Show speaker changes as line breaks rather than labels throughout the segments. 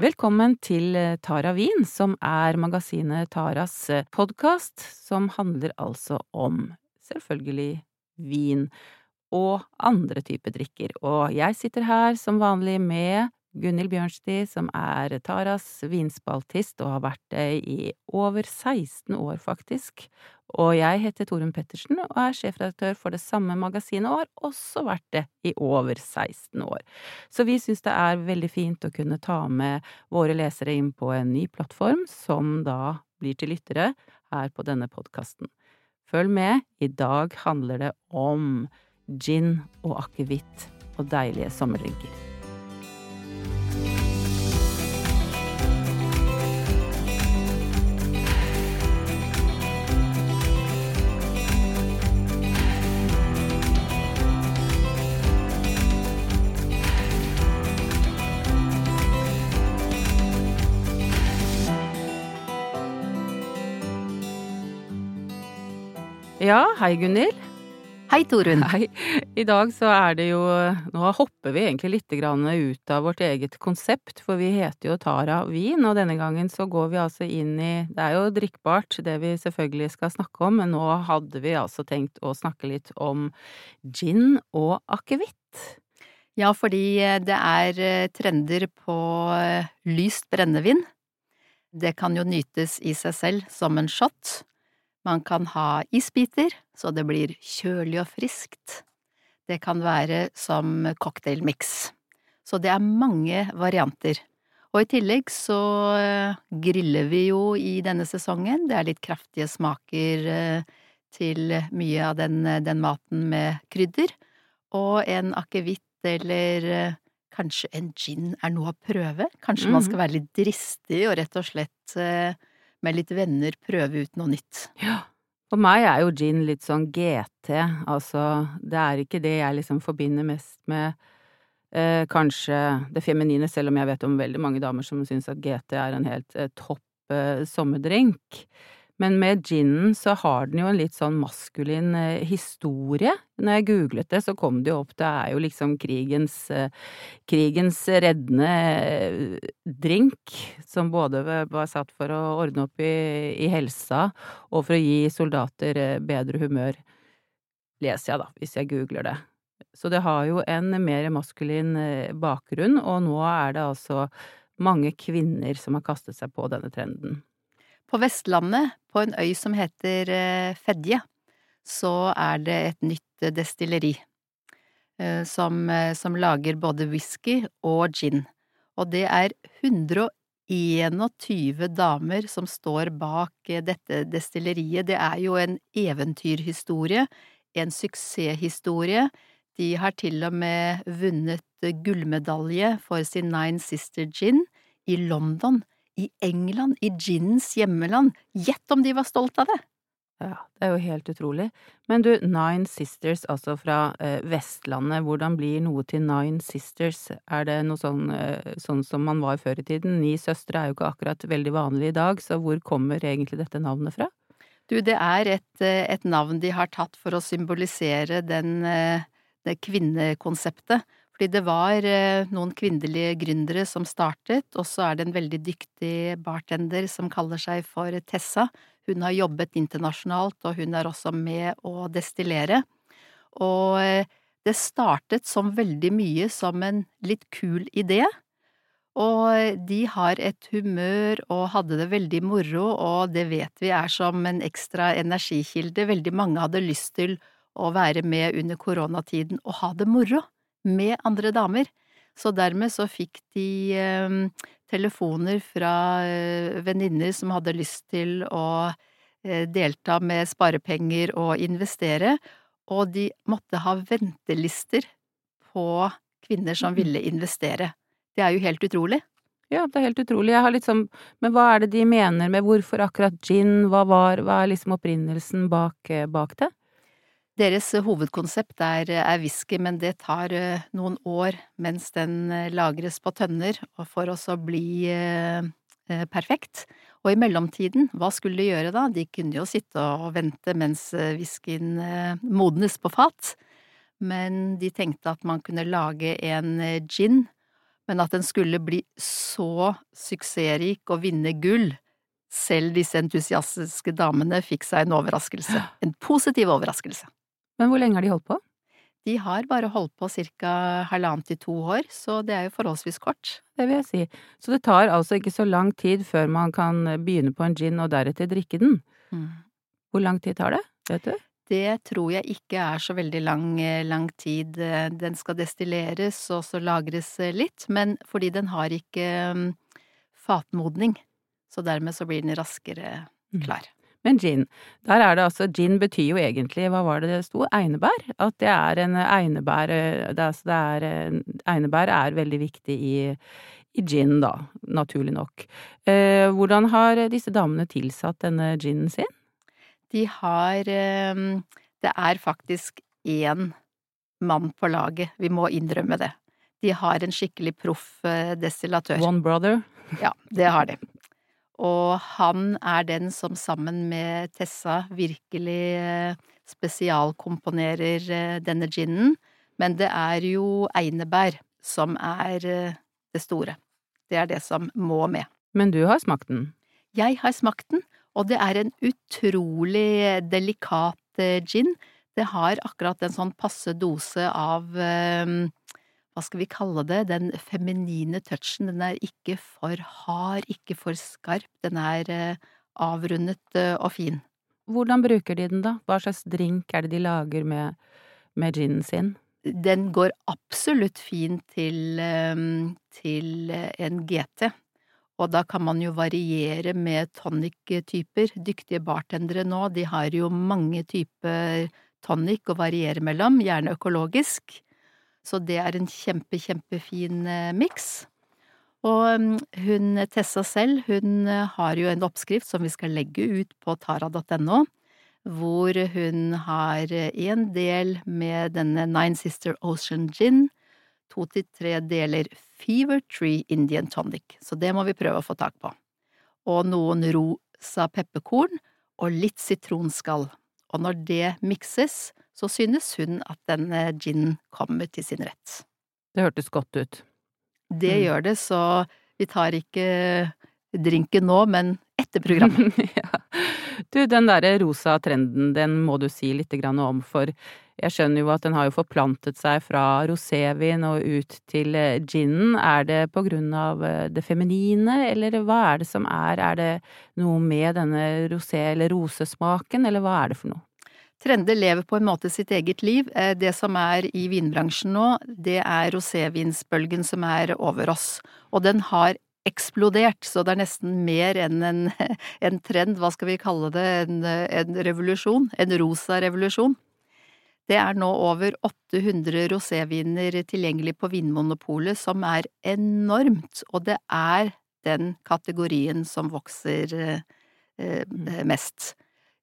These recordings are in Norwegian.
Velkommen til eh, Tara Wien, som er magasinet Taras eh, podkast, som handler altså om, selvfølgelig, vin og andre typer drikker. Og jeg sitter her som vanlig med Gunhild Bjørnsti, som er Taras vinspaltist og har vært det i over 16 år, faktisk. Og jeg heter Torunn Pettersen og er sjefredaktør for det samme magasinet og har også vært det i over 16 år. Så vi syns det er veldig fint å kunne ta med våre lesere inn på en ny plattform, som da blir til lyttere her på denne podkasten. Følg med, i dag handler det om gin og akevitt og deilige sommerdrinker. Ja, hei Gunhild.
Hei, Torunn.
Hei. I dag så er det jo Nå hopper vi egentlig litt ut av vårt eget konsept, for vi heter jo Tara Vin, og denne gangen så går vi altså inn i Det er jo drikkbart, det vi selvfølgelig skal snakke om, men nå hadde vi altså tenkt å snakke litt om gin og akevitt.
Ja, fordi det er trender på lyst brennevin. Det kan jo nytes i seg selv som en shot. Man kan ha isbiter, så det blir kjølig og friskt. Det kan være som cocktailmix. Så det er mange varianter. Og i tillegg så eh, griller vi jo i denne sesongen. Det er litt kraftige smaker eh, til mye av den, den maten med krydder. Og en akevitt eller eh, kanskje en gin er noe å prøve. Kanskje mm -hmm. man skal være litt dristig og rett og slett med litt venner prøve ut noe nytt.
Ja. For meg er jo gin litt sånn GT, altså det er ikke det jeg liksom forbinder mest med eh, kanskje det feminine, selv om jeg vet om veldig mange damer som syns at GT er en helt eh, topp eh, sommerdrink. Men med ginen så har den jo en litt sånn maskulin eh, historie. Når jeg googlet det, så kom det jo opp, det er jo liksom krigens, eh, krigens reddende eh, drink, som både var satt for å ordne opp i, i helsa og for å gi soldater bedre humør. Leser jeg da, hvis jeg googler det. Så det har jo en mer maskulin bakgrunn, og nå er det altså mange kvinner som har kastet seg på denne trenden.
På Vestlandet, på en øy som heter eh, Fedje, så er det et nytt eh, destilleri eh, som, som lager både whisky og gin. Og det er 121 damer som står bak dette destilleriet. Det er jo en eventyrhistorie, en suksesshistorie. De har til og med vunnet gullmedalje for sin Nine Sister Gin i London i England, i ginens hjemmeland. Gjett om de var stolt av det!
Ja, det er jo helt utrolig. Men du, Nine Sisters, altså fra eh, Vestlandet, hvordan blir noe til Nine Sisters? Er det noe sånn, eh, sånn som man var før i tiden? Ni søstre er jo ikke akkurat veldig vanlig i dag, så hvor kommer egentlig dette navnet fra?
Du, det er et, eh, et navn de har tatt for å symbolisere den, eh, det kvinnekonseptet. Fordi det var eh, noen kvinnelige gründere som startet, og så er det en veldig dyktig bartender som kaller seg for Tessa. Hun har jobbet internasjonalt, og hun er også med å destillere. Og eh, det startet som veldig mye som en litt kul idé. Og de har et humør og hadde det veldig moro, og det vet vi er som en ekstra energikilde. Veldig mange hadde lyst til å være med under koronatiden og ha det moro med andre damer. Så dermed så fikk de eh, telefoner fra eh, venninner som hadde lyst til å eh, delta med sparepenger og investere, og de måtte ha ventelister på kvinner som ville investere. Det er jo helt utrolig.
Ja, det er helt utrolig. Jeg har liksom Men hva er det de mener med hvorfor akkurat gin? Hva var Hva er liksom opprinnelsen bak, eh, bak det?
Deres hovedkonsept er, er whisky, men det tar eh, noen år mens den eh, lagres på tønner for å bli eh, perfekt. Og i mellomtiden, hva skulle de gjøre da? De kunne jo sitte og vente mens whiskyen modnes på fat, men de tenkte at man kunne lage en gin Men at den skulle bli så suksessrik og vinne gull, selv disse entusiastiske damene fikk seg en overraskelse. En positiv overraskelse.
Men hvor lenge har de holdt på?
De har bare holdt på ca. halvannet til to år, så det er jo forholdsvis kort.
Det vil jeg si. Så det tar altså ikke så lang tid før man kan begynne på en gin og deretter drikke den.
Mm.
Hvor lang tid tar det, vet du?
Det tror jeg ikke er så veldig lang, lang tid. Den skal destilleres og så lagres litt, men fordi den har ikke um, fatmodning, så dermed så blir den raskere
Mm. Men gin, der er det altså Gin betyr jo egentlig, hva var det det sto, einebær? At det er en einebær det er, altså det er, Einebær er veldig viktig i, i gin, da, naturlig nok. Eh, hvordan har disse damene tilsatt denne ginen sin?
De har Det er faktisk én mann på laget, vi må innrømme det. De har en skikkelig proff eh, destillatør.
One brother?
Ja, det har de. Og han er den som sammen med Tessa virkelig eh, spesialkomponerer eh, denne ginen, men det er jo einebær som er eh, det store. Det er det som må med.
Men du har smakt den?
Jeg har smakt den, og det er en utrolig delikat gin. Det har akkurat en sånn passe dose av hva skal vi kalle det, den feminine touchen. Den er ikke for hard, ikke for skarp, den er avrundet og fin.
Hvordan bruker de den da? Hva slags drink er det de lager med, med ginen sin?
Den går absolutt fin til, til en GT. Og da kan man jo variere med tonic-typer. Dyktige bartendere nå, de har jo mange typer tonic å variere mellom, gjerne økologisk. Så det er en kjempe, kjempefin miks. Og hun Tessa selv, hun har jo en oppskrift som vi skal legge ut på tara.no, hvor hun har en del med denne Nine Sister Ocean Gin, to til tre deler Fever Tree Indian Tonic, så det må vi prøve å få tak på. Og noen rosa pepperkorn og litt sitronskall. Og når det mikses, så synes hun at denne ginen kommer til sin rett.
Det hørtes godt ut.
Det mm. gjør det, så vi tar ikke drinken nå, men etter programmet.
ja. Du, den derre rosa trenden, den må du si litt om, for jeg skjønner jo at den har jo forplantet seg fra rosévin og ut til ginen. Er det på grunn av det feminine, eller hva er det som er, er det noe med denne rosé- eller rosesmaken, eller hva er det for noe?
Trender lever på en måte sitt eget liv. Det som er i vinbransjen nå, det er rosévinsbølgen som er over oss, og den har eksplodert, så det er nesten mer enn en, en trend, hva skal vi kalle det, en, en revolusjon, en rosa revolusjon. Det er nå over 800 roséviner tilgjengelig på Vinmonopolet, som er enormt, og det er den kategorien som vokser eh, mest.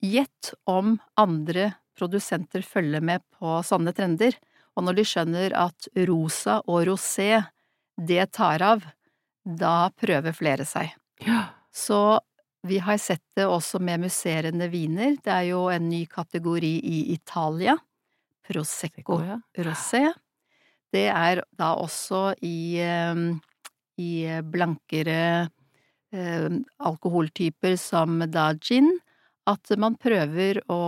Gjett om andre produsenter følger med på sånne trender, og når de skjønner at rosa og rosé, det tar av, da prøver flere seg.
Ja.
Så vi har sett det også med musserende viner, det er jo en ny kategori i Italia, Prosecco
ja.
rosé. Det er da også i, i blankere eh, alkoholtyper som da gin, at man prøver å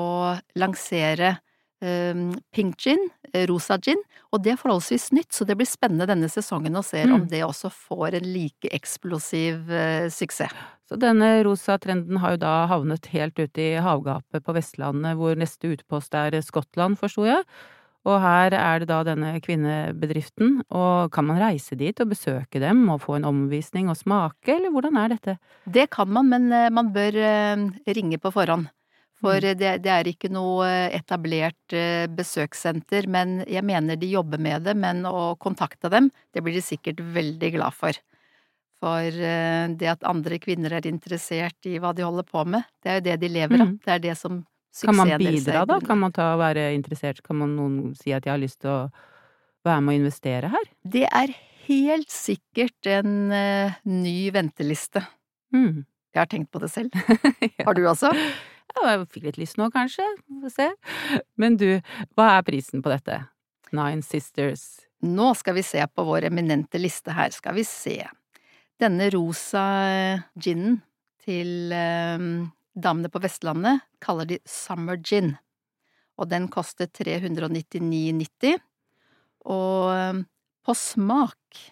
lansere eh, pink gin, rosa gin, og det er forholdsvis nytt, så det blir spennende denne sesongen å se mm. om det også får en like eksplosiv eh, suksess.
Så denne rosa trenden har jo da havnet helt ute i havgapet på Vestlandet, hvor neste utpost er Skottland, forsto jeg. Og her er det da denne kvinnebedriften, og kan man reise dit og besøke dem og få en omvisning og smake, eller hvordan er dette?
Det kan man, men man bør ringe på forhånd. For det, det, er ikke noe etablert besøkssenter, men jeg mener de jobber med det, men å kontakte dem, det blir de sikkert veldig glad for. For det at andre kvinner er interessert i hva de holder på med, det er jo det de lever av. Mm. Det er det som
kan man bidra da? Kan man ta være interessert? Kan man noen si at jeg har lyst til å være med å investere her?
Det er helt sikkert en uh, ny venteliste.
Mm.
Jeg har tenkt på det selv. ja. Har du også?
Ja, jeg fikk litt lyst nå, kanskje. Få se. Men du, hva er prisen på dette? Nine Sisters
Nå skal vi se på vår eminente liste her, skal vi se. Denne rosa ginen til eh, damene på Vestlandet kaller de summer gin, og den koster 399,90. Og eh, på smak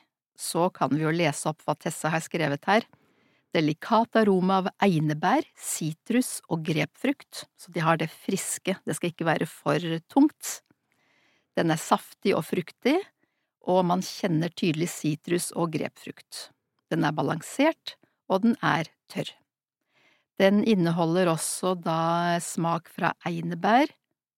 så kan vi jo lese opp hva Tessa har skrevet her. Delikat aroma av einebær, sitrus og grepfrukt, så de har det friske, det skal ikke være for tungt. Den er saftig og fruktig, og man kjenner tydelig sitrus og grepfrukt. Den er balansert, og den er tørr. Den inneholder også da smak fra einebær,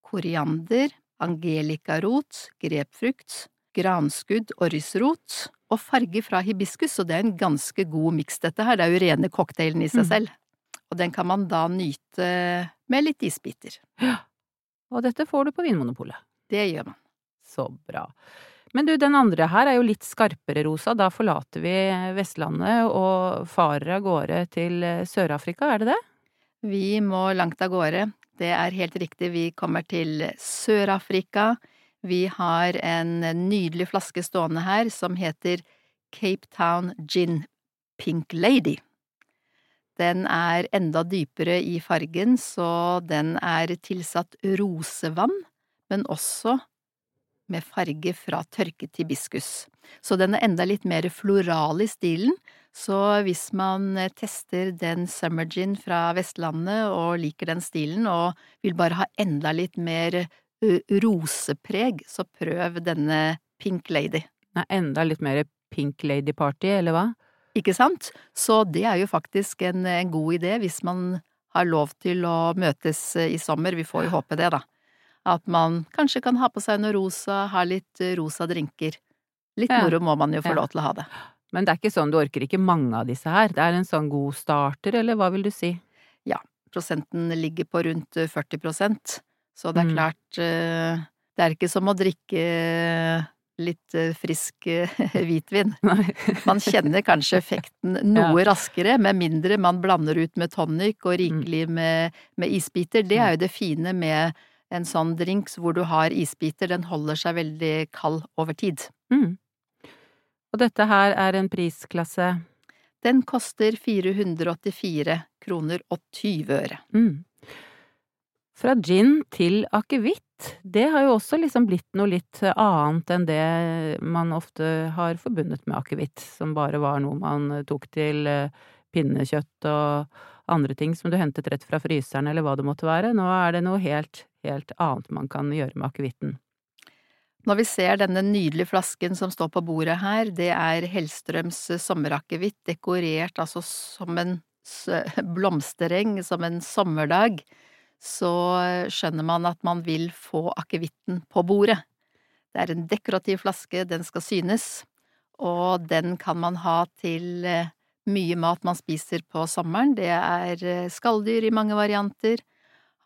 koriander, angelikarot, grepfrukt, granskudd og rysrot, og farge fra hibiskus, og det er en ganske god miks, dette her, det er jo rene cocktailen i seg mm. selv. Og den kan man da nyte med litt isbiter.
Ja, og dette får du på Vinmonopolet.
Det gjør man.
Så bra. Men du, den andre her er jo litt skarpere rosa, da forlater vi Vestlandet og farer av gårde til Sør-Afrika, er det det?
Vi må langt av gårde. Det er helt riktig, vi kommer til Sør-Afrika. Vi har en nydelig flaske stående her som heter Cape Town Gin Pink Lady. Den er enda dypere i fargen, så den er tilsatt rosevann, men også med farge fra tørket hibiskus. Så den er enda litt mer floral i stilen, så hvis man eh, tester den Summer Gin fra Vestlandet og liker den stilen og vil bare ha enda litt mer rosepreg, så prøv denne Pink Lady.
Nei, enda litt mer Pink Lady Party, eller hva?
Ikke sant? Så det er jo faktisk en, en god idé hvis man har lov til å møtes i sommer, vi får jo håpe det, da. At man kanskje kan ha på seg noe rosa, ha litt eh, rosa drinker. Litt moro må man jo få lov til å ha det.
Men det er ikke sånn, du orker ikke mange av disse her, det er en sånn god starter, eller hva vil du si?
Ja, prosenten ligger på rundt 40 eh, prosent, så det er mm. klart eh, Det er ikke som å drikke litt frisk hvitvin. Man kjenner kanskje effekten noe raskere, med mindre man blander ut med tonic og rikelig mm. med, med isbiter. Det er jo det fine med en sånn drink hvor du har isbiter, den holder seg veldig kald over tid.
Mm. Og dette her er en prisklasse?
Den koster 484 kroner og 20 øre.
Mm. Fra gin til akevitt, det har jo også liksom blitt noe litt annet enn det man ofte har forbundet med akevitt, som bare var noe man tok til eh, pinnekjøtt og andre ting som du hentet rett fra fryseren eller hva det måtte være. Nå er det noe helt helt annet man kan gjøre med akevitten.
Når vi ser denne nydelige flasken som står på bordet her, det er Hellstrøms sommerakevitt, dekorert altså som en blomstereng, som en sommerdag, så skjønner man at man vil få akevitten på bordet. Det er en dekorativ flaske, den skal synes, og den kan man ha til eh, mye mat man spiser på sommeren. Det er eh, skalldyr i mange varianter,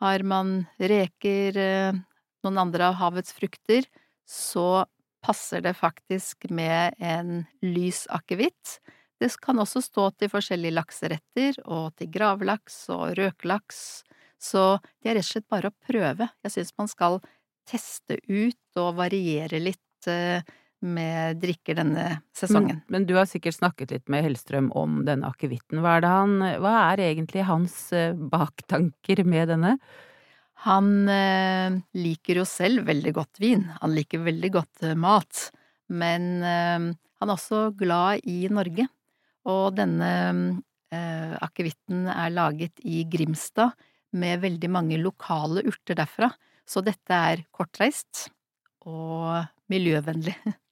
har man reker, eh, noen andre av havets frukter, så passer det faktisk med en lys akevitt. Det kan også stå til forskjellige lakseretter, og til gravlaks og røkelaks, så det er rett og slett bare å prøve. Jeg synes man skal teste ut og variere litt eh, med drikker denne sesongen.
Men, men, du har sikkert snakket litt med Hellstrøm om denne akevitten. Hva, hva, er egentlig hans eh, baktanker med denne?
Han eh, liker jo selv veldig godt vin, han liker veldig godt eh, mat, men eh, han er også glad i Norge. Og denne eh, akevitten er laget i Grimstad med veldig mange lokale urter derfra, så dette er kortreist og miljøvennlig.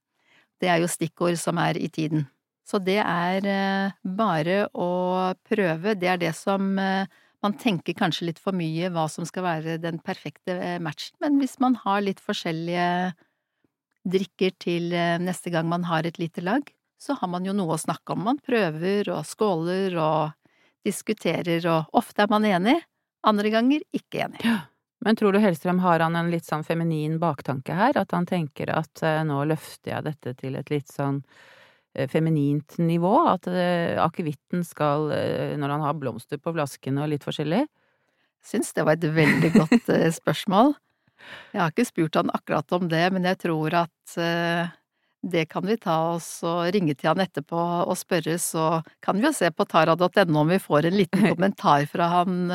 Det er jo stikkord som er i tiden. Så det er eh, bare å prøve. Det er det som eh, man tenker kanskje litt for mye hva som skal være den perfekte eh, matchen, men hvis man har litt forskjellige drikker til neste gang man har et lite lag, så har man jo noe å snakke om. Man prøver og skåler og diskuterer, og ofte er man enig, andre ganger ikke enig.
Ja. Men tror du Hellstrøm har han en litt sånn feminin baktanke her? At han tenker at eh, nå løfter jeg dette til et litt sånn eh, feminint nivå? At eh, akevitten skal, når han har blomster på flaskene og litt forskjellig?
Jeg syns det var et veldig godt spørsmål. Jeg har ikke spurt han akkurat om det, men jeg tror at Det kan vi ta oss og ringe til han etterpå og spørre, så kan vi jo se på tara.no om vi får en liten kommentar fra han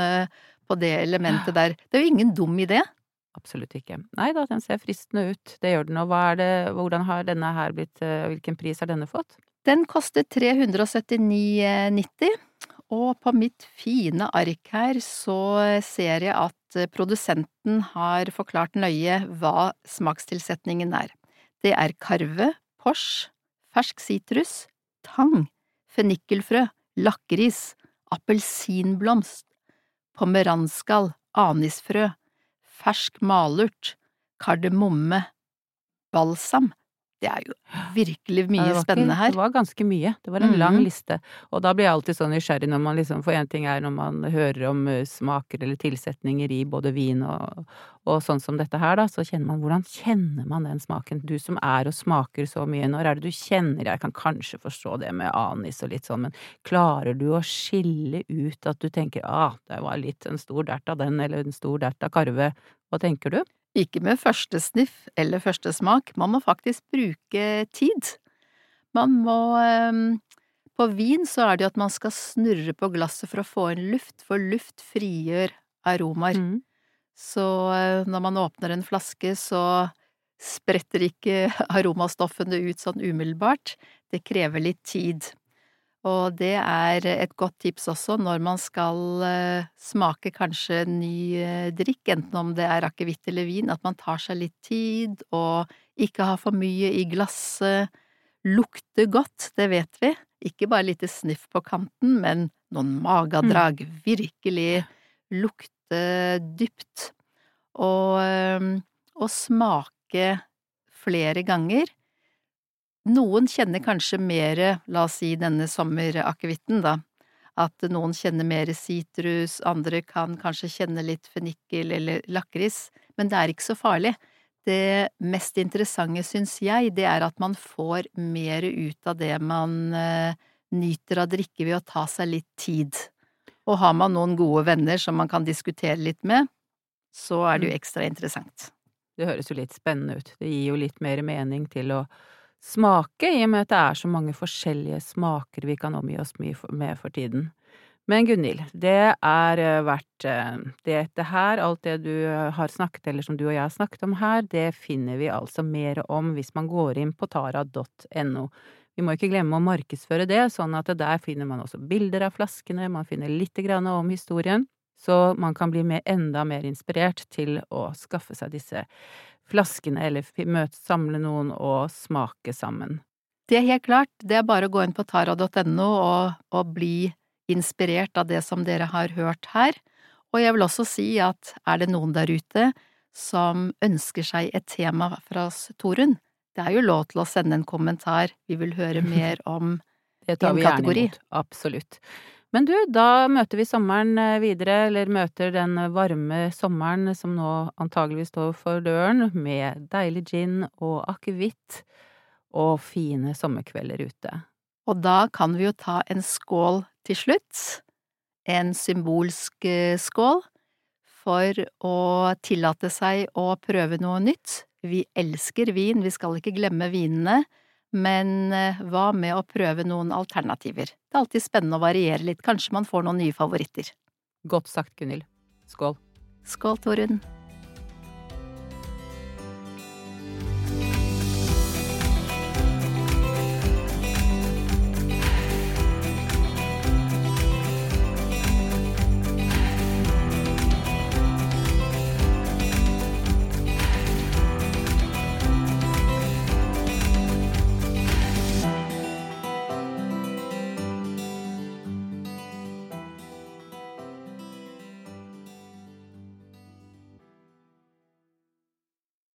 på det elementet der. Det er jo ingen dum idé.
Absolutt ikke. Nei da, den ser fristende ut. Det gjør den. Og det, hvordan har denne her blitt, eh, hvilken pris har denne fått?
Den koster 379,90. Og på mitt fine ark her så ser jeg at produsenten har forklart nøye hva smakstilsetningen er. Det er karve, pors, fersk sitrus, tang, fennikelfrø, lakris, appelsinblomst, pomeranskall, anisfrø, fersk malurt, kardemomme, balsam, det er jo virkelig mye
Ja,
spennende her.
Det var ganske mye. Det var en lang
Mhm.
liste. Og da blir jeg alltid sånn nysgjerrig når man liksom For én ting er når man hører om eh, smaker eller tilsetninger i både vin og, og sånn som dette her, da, så kjenner man Hvordan kjenner man den smaken? Du som er og smaker så mye, når er det du kjenner Jeg kan kanskje forstå det med anis og litt sånn, men klarer du å skille ut at du tenker ah, det var litt en stor dert av den, eller en stor dert av karve? Hva tenker du?
Ikke med første sniff eller første smak, man må faktisk bruke tid. Man må ehm, På vin så er det jo at man skal snurre på glasset for å få inn luft, for luft frigjør aromaer.
Mm.
Så eh, når man åpner en flaske, så spretter ikke aromastoffene ut sånn umiddelbart. Det krever litt tid. Og det er et godt tips også når man skal eh, smake kanskje ny eh, drikk, enten om det er akevitt eller vin, at man tar seg litt tid og ikke har for mye i glasset. Lukter godt, det vet vi. Ikke bare lite sniff på kanten, men noen magedrag. Virkelig lukte dypt. Og, eh, og smake flere ganger. Noen kjenner kanskje mer, la oss si denne sommerakevitten, da, at noen kjenner mer sitrus, andre kan kanskje kjenne litt fennikel eller lakris, men det er ikke så farlig. Det mest interessante, syns jeg, det er at man får mer ut av det man eh, nyter av drikke ved å ta seg litt tid. Og har man noen gode venner som man kan diskutere litt med, så er det jo ekstra interessant.
Det høres jo litt spennende ut. Det gir jo litt mer mening til å smake, i og med at det er så mange forskjellige smaker vi kan omgi oss mye med for tiden. Men Gunhild, det er eh, verdt eh, Dette her, alt det du eh, har snakket, eller som du og jeg har snakket om her, det finner vi altså mer om hvis man går inn på tara.no. Vi må ikke glemme å markedsføre det, sånn at der finner man også bilder av flaskene, man finner litt grann om historien, så man kan bli med, enda mer inspirert til å skaffe seg disse flaskene, eller møte, samle noen og smake sammen.
Det er helt klart, det er bare å gå inn på tara.no og, og bli inspirert av det som dere har hørt her. Og jeg vil også si at er det noen der ute som ønsker seg et tema fra oss, Torunn, det er jo lov til å sende en kommentar, vi vil høre mer om
Det tar vi gjerne
kategori.
imot. Absolutt. Men du, da møter vi sommeren eh, videre, eller møter den varme sommeren som nå antageligvis står for døren, med deilig gin og akevitt og fine sommerkvelder ute.
Og da kan vi jo ta en skål til slutt, en symbolsk eh, skål, for å tillate seg å prøve noe nytt. Vi elsker vin, vi skal ikke glemme vinene, men eh, hva med å prøve noen alternativer? Det er alltid spennende å variere litt, kanskje man får noen nye favoritter.
Godt sagt, Gunhild. Skål.
Skål, Torunn!